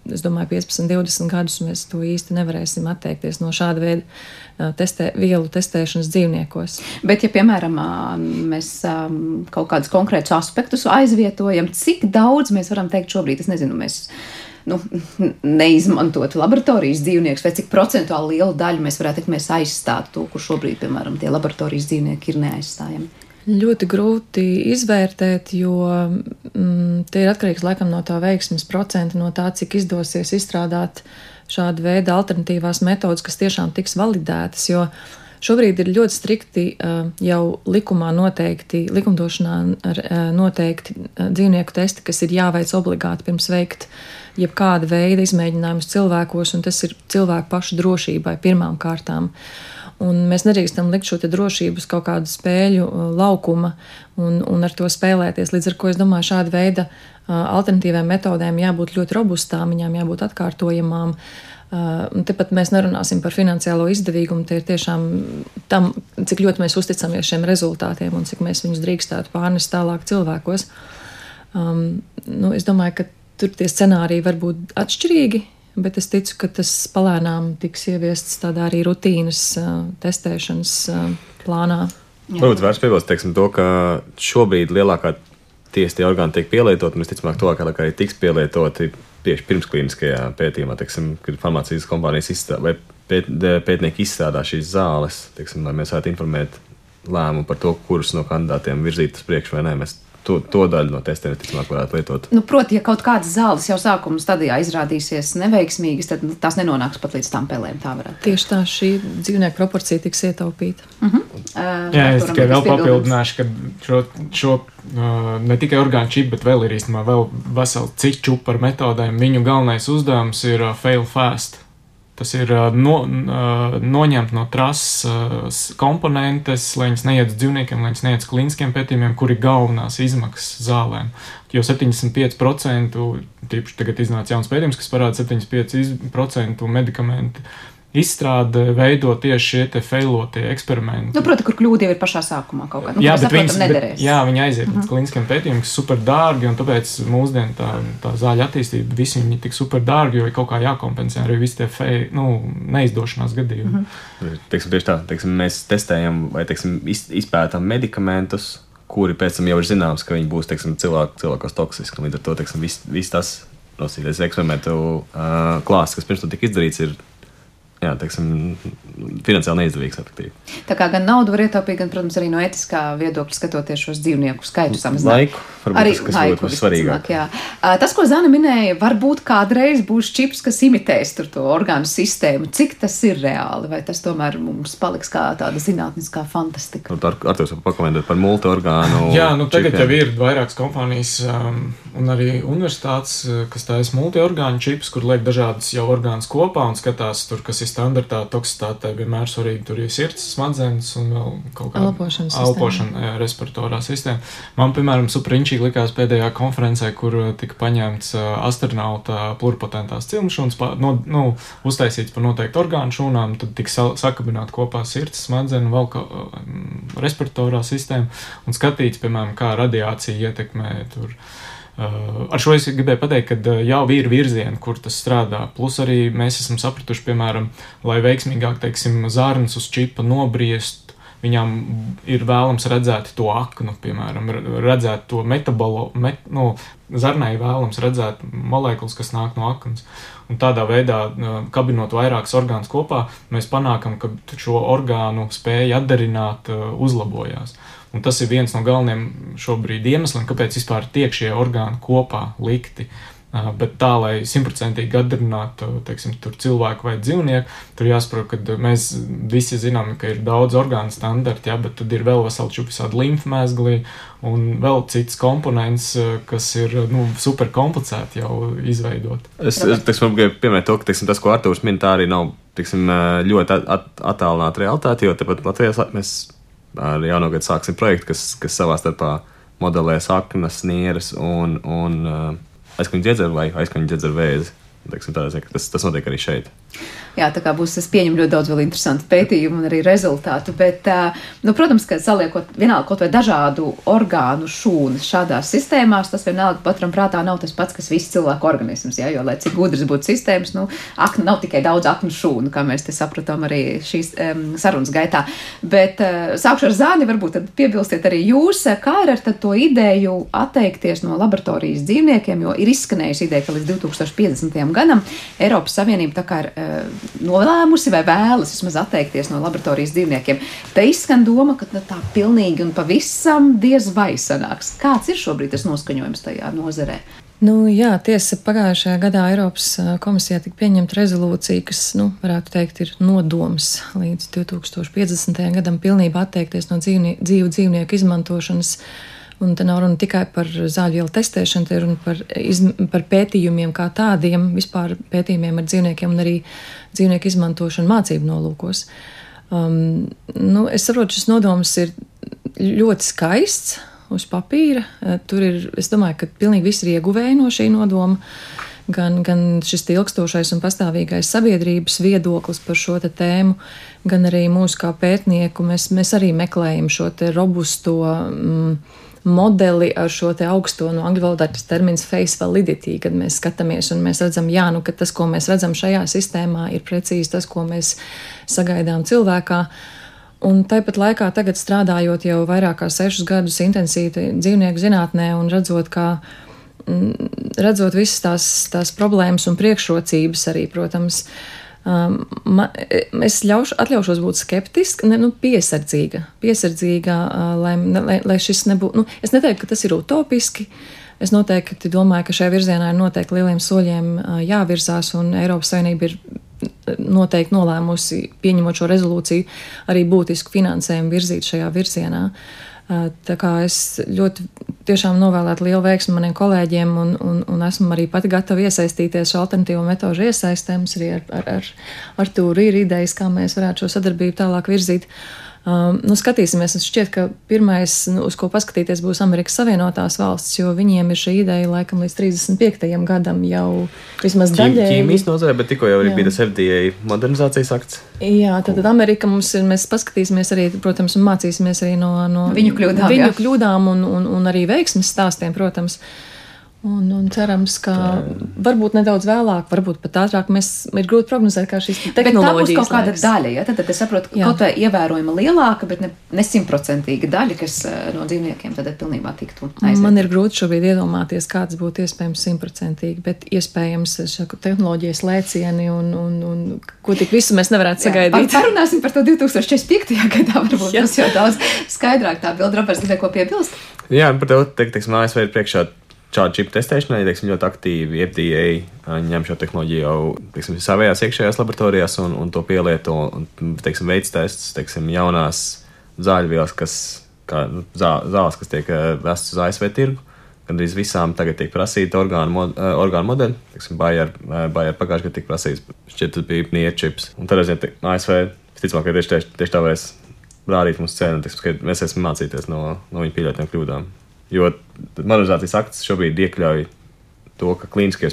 es domāju, 15, 20 gadus mēs to īsti nevarēsim atteikties no šāda veida testē, vielu testēšanas dzīvniekos. Bet, ja, piemēram, mēs kaut kādus konkrētus aspektus aizvietojam, cik daudz mēs varam teikt šobrīd, es nezinu, mēs nu, neizmantotu laboratorijas dzīvniekus, vai cik procentuāli lielu daļu mēs varētu teikt, mēs aizstātu to, kur šobrīd, piemēram, tie laboratorijas dzīvnieki ir neaizstājami. Ļoti grūti izvērtēt, jo mm, tie ir atkarīgs laikam no tā veiksmes procenta, no tā, cik izdosies izstrādāt šādu veidu alternatīvās metodas, kas tiešām tiks validētas. Jo Šobrīd ir ļoti strikti jau likumā noteikti, likumdošanā noteikti dzīvnieku testi, kas ir jāveic obligāti pirms veikt jebkāda veida izmēģinājumus cilvēkos, un tas ir cilvēku pašu drošībai pirmām kārtām. Un mēs nedrīkstam likt šo drošību uz kaut kādu spēļu laukuma un, un ar to spēlēties. Līdz ar to es domāju, šāda veida alternatīvām metodēm jābūt ļoti robustām, viņām jābūt atkārtojamām. Uh, Tepat mēs nerunāsim par finansiālo izdevīgumu. Tie ir tiešām tam, cik ļoti mēs uzticamies šiem rezultātiem un cik mēs viņus drīkstētu pārnest tālāk cilvēkos. Um, nu, es domāju, ka tur tie scenāriji var būt atšķirīgi, bet es ticu, ka tas palēnām tiks ieviests tādā arī rutīnas testēšanas plānā. Varbūt vērts piebilst teiksim, to, ka šobrīd lielākā tiesa tie orgāni tiek pielietoti, un visticamāk, laikā arī tiks pielietoti tieši pirmskliniskajā pētījumā, teiksim, kad farmācijas kompānijas izstrādā vai pēt, pētnieki izstrādā šīs zāles, teiksim, lai mēs varētu informēt lēmumu par to, kurus no kandidātiem virzīt uz priekšu vai nē. Mēs to, to daļu no testiem ticamāk varētu lietot. Nu, proti, ja kaut kādas zāles jau sākuma stadijā izrādīsies neveiksmīgas, tad nu, tās nenonāks pat līdz tam pelēm. Tā Tieši tā, šī dzīvnieku proporcija tiks ietaupīta. Uh -huh. uh, Jā, es tikai vēl papildināšu, ka šo, šo uh, ne tikai orgānu čipu, bet vēl ir īstenībā vēl veseli citi čupi par metodēm. Viņu galvenais uzdevums ir uh, fail fast. Tas ir no, noņemt no trases komponentes, lai viņas neiet uz dzīvniekiem, lai viņas neiet uz klīniskiem pētījumiem, kur ir galvenās izmaksas zālēm. Jo 75% tīpaši tagad iznāca jauns pētījums, kas parāda 75% medikamentu izstrāde veido tieši šie failotie eksperimenti. Nu, proti, kur kļūda jau ir pašā sākumā kaut kāda. Nu, jā, bet viņas nederēs. Bet, jā, viņi aiziet līdz mm -hmm. kliniskiem pētījumiem, kas ir super dārgi, un tāpēc mūsdienu tā, tā zāļu attīstība visi viņi tik super dārgi, jo ir kaut kā jākompensē arī visi tie fei, nu, neizdošanās gadījumi. Mm -hmm. teiksim, tieši tā, teiksim, mēs testējam vai teiksim, izpētām medikamentus, kuri pēc tam jau ir zināms, ka viņi būs teiksim, cilvēku, cilvēkos toksiski. Līdz ar to teiksim, viss vis tas nosīties eksperimentu uh, klāsts, kas pirms tam tika izdarīts, ir jā, teiksim, finansiāli neizdevīgs. Efektīvi. Tā kā gan naudu var ietaupīt, gan, protams, arī no etiskā viedokļa skatoties šos dzīvnieku skaitu samazināt. Laiku, arī tas, laiku svarīgāk. Jā. Tas, ko Zana minēja, varbūt kādreiz būs čips, kas imitēs to orgānu sistēmu. Cik tas ir reāli, vai tas tomēr mums paliks kā tāda zinātniskā fantastika? Ar, ar to pakomentēt par multiorgānu. Jā, nu tagad čipiem. jau ir vairākas kompānijas um, un arī universitātes, kas taisa multiorgānu čipus, kur liek dažādas jau orgānus kopā un skatās tur, kas ir standartā toksitātei vienmēr svarīgi tur ir sirds, smadzenes un vēl kaut kāda elpošanas elpošana, respiratorā sistēma. Man, piemēram, superinčīgi likās pēdējā konferencē, kur uh, tika paņemts uh, astronauta pluripotentās cilmšūnas, no, nu, uztaisīts par noteiktu orgānu šūnām, tad tika sakabināt kopā sirds, smadzenes, vēl kā um, respiratorā sistēma un skatīts, piemēram, kā radiācija ietekmē tur. Uh, ar šo es gribēju pateikt, ka uh, jau ir virzieni, kur tas strādā. Plus arī mēs esam sapratuši, piemēram, lai veiksmīgāk, teiksim, zārnas uz čipa nobriest, viņām ir vēlams redzēt to aknu, piemēram, redzēt to metabolo, met, nu, zarnai vēlams redzēt molekulas, kas nāk no aknas. Un tādā veidā, uh, kabinot vairākus orgānus kopā, mēs panākam, ka šo orgānu spēja atdarināt uzlabojās. Un tas ir viens no galvenajiem šobrīd iemesliem, kāpēc vispār tiek šie orgāni kopā likti. Uh, bet tā, lai simtprocentīgi atdarinātu teiksim, cilvēku vai dzīvnieku, tur jāsaprot, ka mēs visi zinām, ka ir daudz orgānu standarti, jā, bet tad ir vēl vesela čūpa, tāda limfmēzglī un vēl cits komponents, kas ir nu, super komplicēti jau izveidot. Es, teiksim, gribēju pieminēt to, ka teiksim, tas, ko Artūrs min, tā arī nav teiksim, ļoti at, attālināta realitāte, jo tepat Latvijā mēs ar jauno gadu sāksim projektu, kas, kas savā starpā modelē saknas, nieres un, un uh, aizkuņa dziedzeru vai aizkuņa dziedzeru vēzi. Teiksim, tā, tas, tas notiek arī šeit. Jā, tā kā būs, es pieņemu ļoti daudz vēl interesantu pētījumu un arī rezultātu, bet, nu, protams, ka saliekot vienalga kaut vai dažādu orgānu šūnas šādās sistēmās, tas vienalga patram prātā nav tas pats, kas viss cilvēku organisms, jā, jo, lai cik gudrs būtu sistēmas, nu, akna nav tikai daudz aknu šūnu, kā mēs te sapratām arī šīs um, sarunas gaitā. Bet uh, sākšu ar zāni, varbūt tad piebilstiet arī jūs, kā ir ar to ideju atteikties no laboratorijas dzīvniekiem, jo ir izskanējusi ideja, ka līdz 2050. Gadam Eiropas Savienība tā kā ir uh, nolēmusi vai vēlas vismaz atteikties no laboratorijas dzīvniekiem. Te izskan doma, ka tā pilnīgi un pavisam diez vai sanāks. Kāds ir šobrīd tas noskaņojums tajā nozarē? Nu, jā, tiesa pagājušajā gadā Eiropas komisijā tika pieņemta rezolūcija, kas, nu, varētu teikt, ir nodoms līdz 2050. gadam pilnībā atteikties no dzīvnie, dzīvu dzīvnieku izmantošanas. Un te nav runa tikai par zāļvielu testēšanu, te ir runa par, iz, par pētījumiem kā tādiem, vispār pētījumiem ar dzīvniekiem un arī dzīvnieku izmantošanu mācību nolūkos. Um, nu, es saprotu, šis nodoms ir ļoti skaists, uz papīra. Eh, tur ir, es domāju, ka pilnīgi visi ir ieguvēji no šī nodoma. Gan, gan šis ilgstošais un pastāvīgais sabiedrības viedoklis par šo tēmu, gan arī mūsu kā pētnieku. Mēs, mēs arī meklējam šo robusto mm, modeli ar šo augsto, no angļu valodā tas termins face validity, kad mēs skatāmies un mēs redzam, jā, nu, ka tas, ko mēs redzam šajā sistēmā, ir precīzi tas, ko mēs sagaidām cilvēkā. Uh, Un tāpat laikā, tagad strādājot jau vairāk kā sešus gadus intensīvi dzīvnieku zinātnē un redzot, kā, mm, redzot visas tās, tās problēmas un priekšrocības arī, protams, um, man, es ļaušu, atļaušos būt skeptiska, ne, nu, piesardzīga, piesardzīga uh, lai, lai, lai šis nebūtu, nu, es neteiktu, ka tas ir utopiski. Es noteikti domāju, ka šajā virzienā ir noteikti lieliem soļiem uh, jāvirzās, un Eiropas Savienība ir noteikti nolēmusi, pieņemot šo rezolūciju, arī būtisku finansējumu virzīt šajā virzienā. Tā kā es ļoti tiešām novēlētu lielu veiksmu maniem kolēģiem, un, un, un esmu arī pati gatava iesaistīties alternatīvo metožu iesaistēm. Arī ar, ar, ar, ar Tūru ir idejas, kā mēs varētu šo sadarbību tālāk virzīt. Uh, Um, nu, skatīsimies, es šķiet, ka pirmais, nu, uz ko paskatīties, būs Amerikas Savienotās valsts, jo viņiem ir šī ideja laikam līdz 35. gadam jau vismaz daļēji. Ķīmijas nozare, bet tikko jau arī jā. bija tas FDA modernizācijas akts. Jā, tad, tad Amerika mums ir, mēs paskatīsimies arī, protams, un mācīsimies arī no, no viņu kļūdām, viņu kļūdām un, un, un arī veiksmes stāstiem, protams. Uh, Un, un cerams, ka tā. varbūt nedaudz vēlāk, varbūt pat ātrāk mēs ir grūti prognozēt, kā šīs tehnoloģijas. Tā būs kaut kāda laiks. daļa, ja? tad, tad es saprotu, ka Jā. kaut vai ievērojama lielāka, bet ne simtprocentīga daļa, kas eh, no dzīvniekiem tad pilnībā tiktu aizvieta. Man ir grūti šobrīd iedomāties, kāds būtu iespējams simtprocentīgi, bet iespējams tehnoloģijas lēcieni un, un, un ko tik visu mēs nevarētu sagaidīt. Jā, parunāsim par to 2045. gadā, varbūt tas jau daudz skaidrāk tā bilda, Roberts, gribēja ko piebilst. Jā, par to, teiksim, ASV ir priekšā šādu čipu testēšanai teiksim, ļoti aktīvi FDA ņem šo tehnoloģiju jau teiksim, savējās iekšējās laboratorijās un, un to pielieto un teiksim, veids tests teiksim, jaunās zāļvielas, kas, kā, nu, zā, zāles, kas tiek vestas uz ASV tirgu. Gan arī visām tagad tiek prasīta orgānu, mod, orgānu modeļi. Bayer, pagājušajā gadā tika prasīts, šķiet, tas bija niečips. Un tad zinu, ASV visticamāk, ka tieši, tieši tā varēs rādīt mums cenu, ka mēs esam mācīties no, no viņu pieļautiem kļūdām. Jo modernizācijas akts šobrīd iekļauj to, ka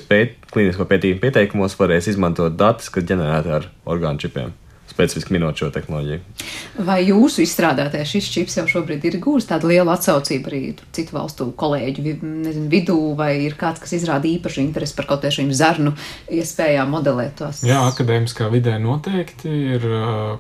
pēt, klīnisko pētījumu pieteikumos varēs izmantot datus, kas ģenerēti ar orgānu čipiem specifiski minot šo tehnoloģiju. Vai jūsu izstrādātais šis čips jau šobrīd ir gūs tādu lielu atsaucību arī citu valstu kolēģu nezinu, vidū, vai ir kāds, kas izrāda īpašu interesi par kaut šīm zarnu iespējām modelēt tos? Jā, akadēmiskā vidē noteikti ir,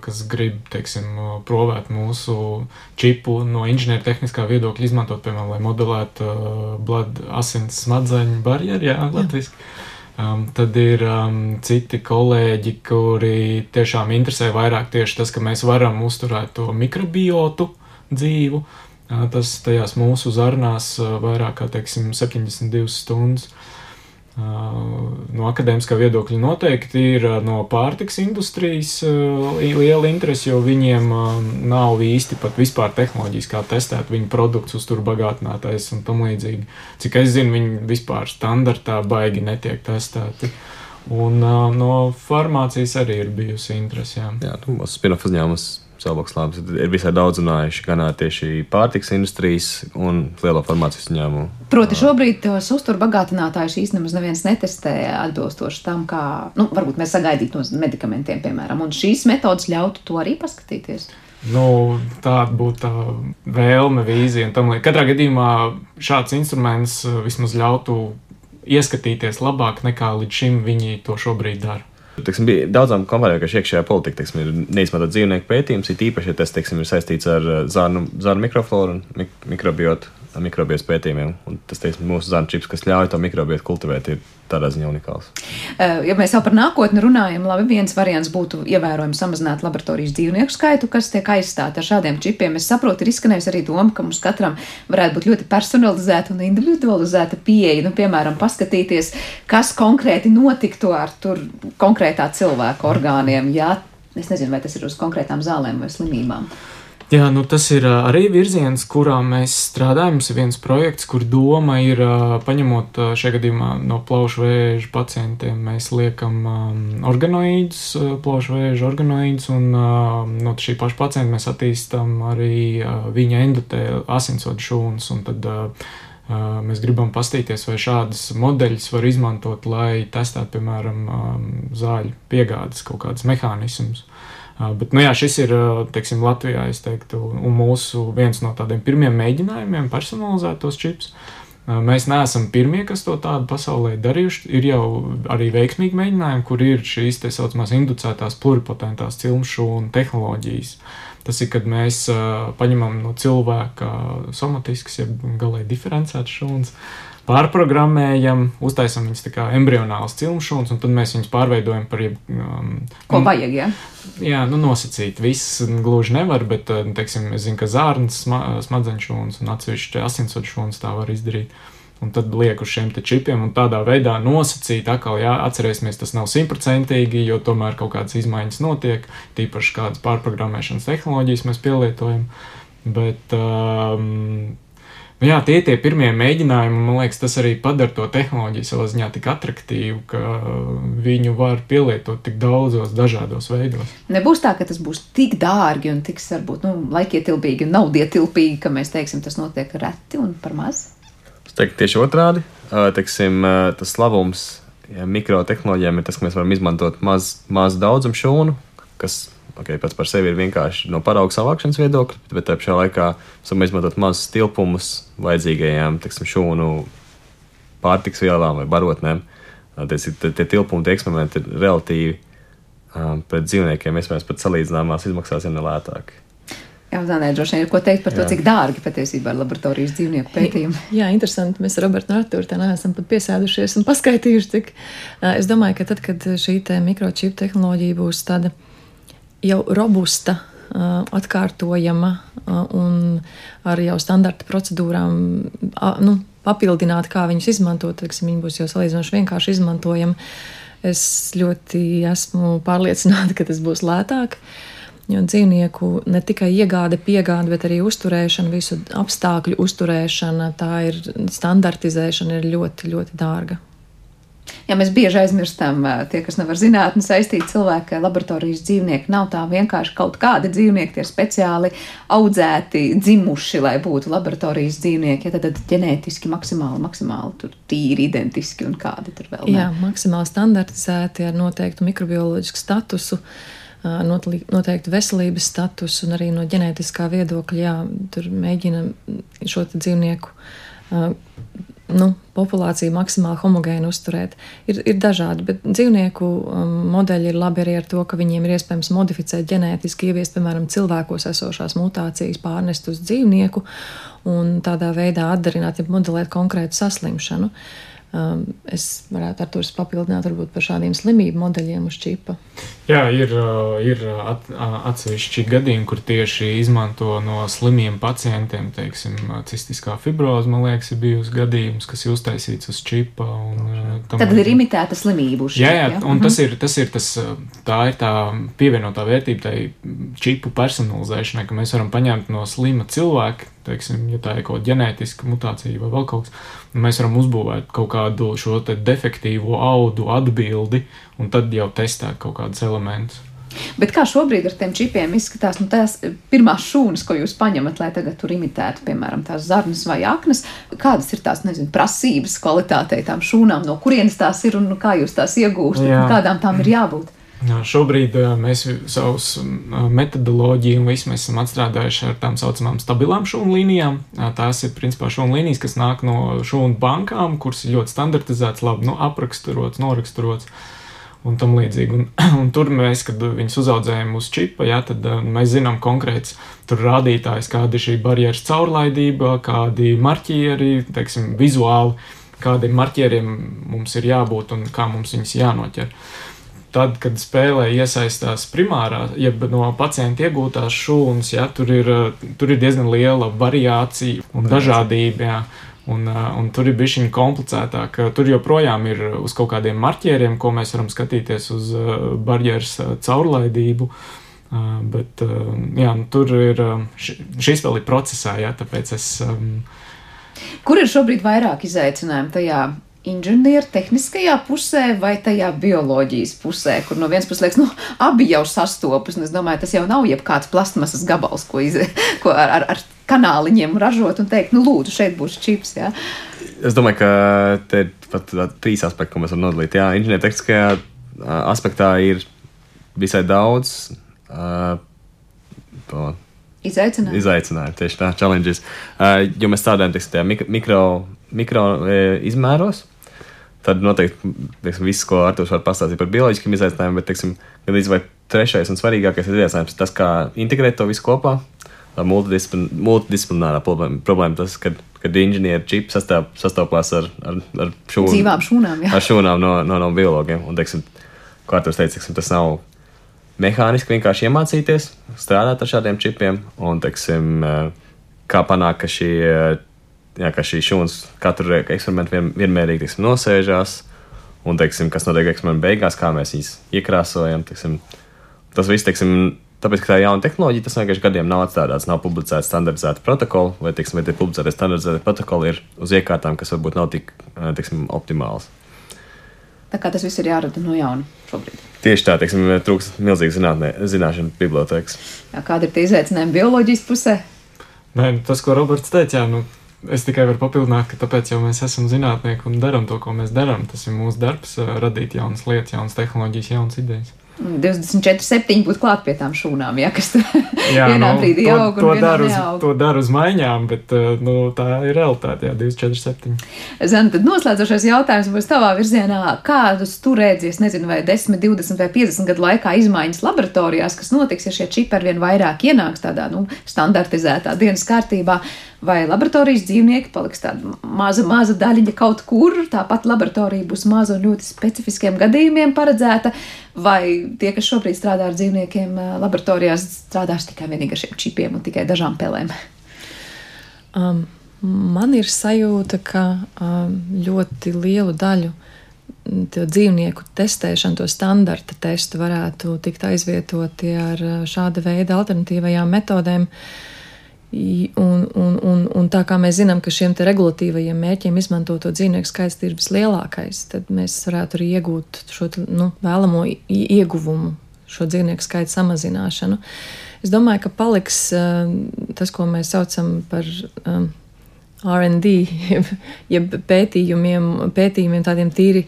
kas grib, teiksim, provēt mūsu čipu no inženiertehniskā viedokļa izmantot, piemēram, lai modelētu uh, blood asins smadzeņu barjeru, jā, latviski. Jā. Um, tad ir um, citi kolēģi, kuri tiešām interesē vairāk tieši tas, ka mēs varam uzturēt to mikrobiotu dzīvu. Uh, tas tajās mūsu zarnās uh, vairāk kā teiksim, 72 stundas. No akadēmiskā viedokļa noteikti ir no pārtiks industrijas liela interese, jo viņiem nav īsti pat vispār tehnoloģijas, kā testēt viņu produktus, uztur bagātinātais un tam līdzīgi. Cik es zinu, viņi vispār standartā baigi netiek testēti. Un no farmācijas arī ir bijusi interese. Jā, jā nu, spin-off uzņēmums Labs ir visai daudz runājuši gan tieši pārtiks industrijas un lielo farmācijas uzņēmumu. Proti, šobrīd tos uzturbagātinātājus īstenībā neviens netestē atbilstoši tam, kā, nu, varbūt mēs sagaidītu no medikamentiem, piemēram, un šīs metodas ļautu to arī paskatīties. Nu, tāda būtu tā vēlme, vīzija. Katrā gadījumā šāds instruments vismaz ļautu ieskatīties labāk nekā līdz šim viņi to šobrīd dara. Teiksim, bija daudzām kompānijām, ka iekšējā politika teiksim, ir neizmantot dzīvnieku pētījums, it īpaši, ja tas teiksim, ir saistīts ar zarnu, zarnu mikrofloru un mik mikrobiotu. Mikrobiotas pētījumiem. Un tas teiksim, mūsu zarnu čips, kas ļauj to mikrobiotu kultivēt, ir tādā ziņā unikāls. Ja mēs jau par nākotni runājam, labi, viens variants būtu ievērojami samazināt laboratorijas dzīvnieku skaitu, kas tiek aizstāti ar šādiem čipiem. Es saprotu, ir izskanējusi arī doma, ka mums katram varētu būt ļoti personalizēta un individualizēta pieeja. Nu, piemēram, paskatīties, kas konkrēti notiktu ar tur konkrētā cilvēka orgāniem. Jā, es nezinu, vai tas ir uz konkrētām zālēm vai slimībām. Jā, nu tas ir arī virziens, kurā mēs strādājam. Mums ir viens projekts, kur doma ir paņemot šajā gadījumā no plaušu vēža pacientiem, mēs liekam organoīdus, plaušu vēža organoīdus, un no šī paša pacienta mēs attīstam arī viņa endotēlu asinsvadu šūnas. Mēs gribam paskatīties, vai šādas modeļus var izmantot, lai testētu, piemēram, zāļu piegādes kaut kādus mehānismus. Bet, nu jā, šis ir teiksim, Latvijā, teiktu, un mūsu viens no tādiem pirmiem mēģinājumiem personalizēt tos čips. Mēs neesam pirmie, kas to tādu pasaulē darījuši. Ir jau arī veiksmīgi mēģinājumi, kur ir šīs tā saucamās inducētās pluripotentās cilmšu un tehnoloģijas. Tas ir, kad mēs paņemam no cilvēka somatiskas, jeb galēji diferencētas šūnas, uh, pārprogrammējam, uztaisām viņus kā embrionāls cilmšūnas, un tad mēs viņus pārveidojam par jeb, um, ko vajag. Ja? Jā, nu, nosacīt. Viss gluži nevar, bet, uh, teiksim, es zinu, ka zārnas, smadzeņu šūnas un atsevišķi asinsvadu šūnas tā var izdarīt. Un tad liek uz šiem čipiem, un tādā veidā nosacīt, atkal, jā, atcerēsimies, tas nav simtprocentīgi, jo tomēr kaut kādas izmaiņas notiek, tīpaši kādas pārprogrammēšanas tehnoloģijas mēs pielietojam. Bet um, Nu, jā, tie ir tie pirmie mēģinājumi. Man liekas, tas arī padara to tehnoloģiju savā ziņā tik attraktīvu, ka viņu var pielietot tik daudzos dažādos veidos. Nebūs tā, ka tas būs tik dārgi un tik varbūt nu, laikietilpīgi un naudietilpīgi, ka mēs teiksim, tas notiek reti un par maz. Es teiktu tieši otrādi. Teiksim, tas labums ja, mikrotehnoloģijām ir tas, ka mēs varam izmantot maz, maz daudzumu šūnu, kas okay, pats par sevi ir vienkārši no parauga savākšanas viedokļa, bet tā pašā laikā esam izmantot mazus tilpumus vajadzīgajām teksim, šūnu pārtiks vielām vai barotnēm. Tie, tie tilpumi, tie eksperimenti ir relatīvi um, pret dzīvniekiem, iespējams, pat salīdzināmās izmaksās ir nelētāki. Jā, Zanē, droši vien ir ko teikt par to, Jā. cik dārgi patiesībā ir laboratorijas dzīvnieku pētījumi. Jā, interesanti. Mēs ar Robertu Ratūru tā neesam pat piesēdušies un paskaitījuši, cik. Es domāju, ka tad, kad šī te mikročipu tehnoloģija būs tāda jau robusta, atkārtojama un ar jau standarta procedūrām nu, papildināta, kā viņus izmantot. Teiksim, viņi būs jau salīdzinoši vienkārši izmantojami. Es ļoti esmu pārliecināta, ka tas būs lētāk. Jo dzīvnieku ne tikai iegāde, piegāde, bet arī uzturēšana, visu apstākļu uzturēšana, tā ir standartizēšana, ir ļoti, ļoti dārga. Ja mēs bieži aizmirstam, tie, kas nav ar zinātnē saistīti, cilvēki, ka laboratorijas dzīvnieki nav tā vienkārši kaut kādi dzīvnieki, tie ir speciāli audzēti, dzimuši, lai būtu laboratorijas dzīvnieki. Ja, tad, tad ģenētiski maksimāli, maksimāli tīri identiski un kādi tur vēl. Ne? Jā, maksimāli standartizēti ar noteiktu mikrobioloģisku statusu noteikti veselības status un arī no ģenētiskā viedokļa, jā, tur mēģina šo dzīvnieku nu, populāciju maksimāli homogēnu uzturēt. Ir, ir dažādi, bet dzīvnieku um, modeļi ir labi arī ar to, ka viņiem ir iespējams modificēt ģenētiski, ieviest, piemēram, cilvēkos esošās mutācijas, pārnest uz dzīvnieku un tādā veidā atdarināt, ja modelēt konkrētu saslimšanu. Um, es varētu ar to papildināt varbūt par šādiem slimību modeļiem uz čipa. Jā, ir, uh, ir at, atsevišķi gadījumi, kur tieši izmanto no slimiem pacientiem, teiksim, cistiskā fibroze, man liekas, ir bijusi gadījums, kas ir uztaisīts uz čipa. Un, uh, tam, Tad ir imitēta slimība uz čipa. Jā, jā, un mhm. tas ir, tas ir tas, tā ir tā pievienotā vērtība tai čipu personalizēšanai, ka mēs varam paņemt no slima cilvēka, teiksim, ja tā ir kaut kāda ģenētiska mutācija vai vēl kaut kas, mēs varam uzbūvēt kaut kādu šo defektīvo audu atbildi un tad jau testēt kaut kādus elementus. Bet kā šobrīd ar tiem čipiem izskatās, nu, tās pirmās šūnas, ko jūs paņemat, lai tagad tur imitētu, piemēram, tās zarnas vai aknas, kādas ir tās, nezinu, prasības kvalitātei tām šūnām, no kurienes tās ir un kā jūs tās iegūstat, un kādām tām ir jābūt? Jā, šobrīd mēs savus metodoloģiju un visu mēs esam atstrādājuši ar tām saucamām stabilām šūnu līnijām. Tās ir principā šūnu līnijas, kas nāk no šūnu bankām, kuras ir ļoti standartizētas, labi nu, apraksturotas, noraksturotas. un tam līdzīgi. Un, un tur mēs, kad viņus uzaudzējam uz čipa, ja, tad uh, mēs zinām konkrēts rādītājs, kāda ir šī barjeras caurlaidība, kādi marķieri, teiksim, vizuāli, kādiem marķieriem mums ir jābūt un kā mums viņus jānoķer. Tad, kad spēlē iesaistās primārā, jeb no pacienta iegūtās šūnas, ja, tur, ir, tur ir diezgan liela variācija un dažādība. Ja. Un, un tur ir bijis viņa komplicētāk. Tur joprojām ir uz kaut kādiem marķieriem, ko mēs varam skatīties uz barjeras caurlaidību. Bet jā, nu, tur ir šis vēl ir procesā, jā, tāpēc es. Kur ir šobrīd vairāk izaicinājumu tajā inženieru tehniskajā pusē vai tajā bioloģijas pusē, kur no vienas puses liekas, nu, abi jau sastopas. Es domāju, tas jau nav jebkāds plastmasas gabals, ko, iz, ko ar, ar, ar kanāliņiem ražot un teikt, nu, lūdzu, šeit būs čips. Jā. Es domāju, ka te ir pat trīs aspekti, ko mēs varam nodalīt. Jā, inženiertehniskajā aspektā ir visai daudz. Uh, Izaicinājumi. Izaicinājumi, tieši tā, challenges. Uh, jo mēs strādājam tajā mikro, mikro e, izmēros, tad noteikti teiksim, viss, ko Arthurs var pastāstīt par bioloģiskiem izaicinājumiem, bet teiksim, gan vai trešais un svarīgākais izaicinājums ir tas, kā integrēt to visu kopā. Multidisciplin, multidisciplinārā problēma, problēma tas, kad, kad inženieri čips sastāv, sastopās ar, ar, ar šūnu, dzīvām šūnām, jā. ar šūnām no, no, no biologiem. Un, teiksim, kā Arthurs teica, teiksim, tas nav mehāniski vienkārši iemācīties strādāt ar šādiem čipiem un, teiksim, kā panākt, ka šī, jā, ka šī šūnas katru eksperimentu vien, vienmērīgi teiksim, nosēžās un, teiksim, kas notiek eksperimentu beigās, kā mēs viņus iekrāsojam. Teiksim, tas viss, teiksim, tāpēc, ka tā ir jauna tehnoloģija, tas vienkārši gadiem nav atstādāts, nav publicēts standardizēta protokola, vai, teiksim, vai tie publicētie standardizētie protokoli ir uz iekārtām, kas varbūt nav tik, teiksim, optimāls. Tā kā tas viss ir jārada no jauna šobrīd. Tieši tā, teiksim, trūkst milzīga zinātnē, zināšana bibliotekas. Jā, kāda ir tie izaicinājumi bioloģijas pusē? Nē, nu, tas, ko Roberts teica, jā, nu, es tikai varu papildināt, ka tāpēc jau mēs esam zinātnieki un darām to, ko mēs darām. Tas ir mūsu darbs, radīt jaunas lietas, jaunas tehnoloģijas, jaunas idejas. 24, 7 būtu klāt pie tām šūnām, ja, kas tur vienā nu, brīdī to, aug. To dara uz, to dar uz maiņām, bet nu, tā ir realitāte, jā, 24, 7. Zana, tad noslēdzošais jautājums būs tavā virzienā. Kādus tu rēdzies, nezinu, vai 10, 20 vai 50 gadu laikā izmaiņas laboratorijās, kas notiks, ja šie čipi ar vien vairāk ienāks tādā, nu, standartizētā dienas kārtībā? Vai laboratorijas dzīvnieki paliks tāda maza, maza daļiņa kaut kur. Tāpat laboratorija būs maza un ļoti specifiskiem gadījumiem paredzēta, vai tie, kas šobrīd strādā ar dzīvniekiem, laboratorijās strādās tikai vienīgi ar šiem čipiem un tikai dažām pelēm. Um, man ir sajūta, ka um, ļoti lielu daļu to dzīvnieku testēšanu, to standarta testu varētu tikt aizvietoti ar šāda veida alternatīvajām metodēm. Uh, Un, un, un, un tā kā mēs zinām, ka šiem regulatīvajiem mērķiem izmantoto dzīvnieku skaits ir vislielākais, tad mēs varētu arī iegūt šo nu, vēlamo ieguvumu, šo dzīvnieku skaita samazināšanu. Es domāju, ka paliks uh, tas, ko mēs saucam par um, RD, jeb, jeb pētījumiem, pētījumiem tādiem tīri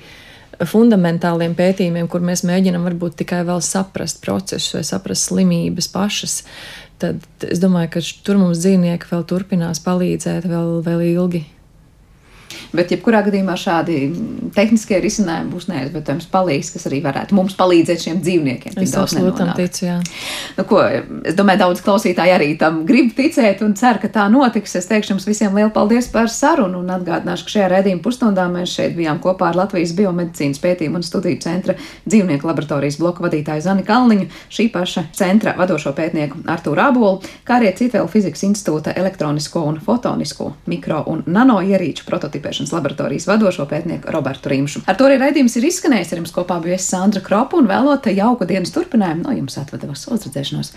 fundamentāliem pētījumiem, kur mēs mēģinām varbūt tikai vēl saprast procesus vai saprast slimības pašas tad es domāju, ka tur mums dzīvnieki vēl turpinās palīdzēt vēl, vēl ilgi. Bet, jebkurā gadījumā, šādi tehniskie risinājumi būs neaizvērtams palīgs, kas arī varētu mums palīdzēt šiem dzīvniekiem. Es absolūti tam ticu, jā. Nu, ko, es domāju, daudz klausītāji arī tam grib ticēt un cer, ka tā notiks. Es teikšu jums visiem lielu paldies par sarunu un atgādināšu, ka šajā redzījuma pusstundā mēs šeit bijām kopā ar Latvijas biomedicīnas pētījumu un studiju centra dzīvnieku laboratorijas bloku vadītāju Zani Kalniņu, šī paša centra vadošo pētnieku Artūru Abolu, kā arī Citvēl fizikas institūta elektronisko un fotonisko mikro un nano ierīču prototipēšanu zinātnes laboratorijas vadošo pētnieku Robertu Rīmšu. Ar to arī raidījums ir izskanējis. Ar jums kopā bija Sandra Kropa un vēlot jauku dienas turpinājumu no jums atvadavas uzredzēšanos.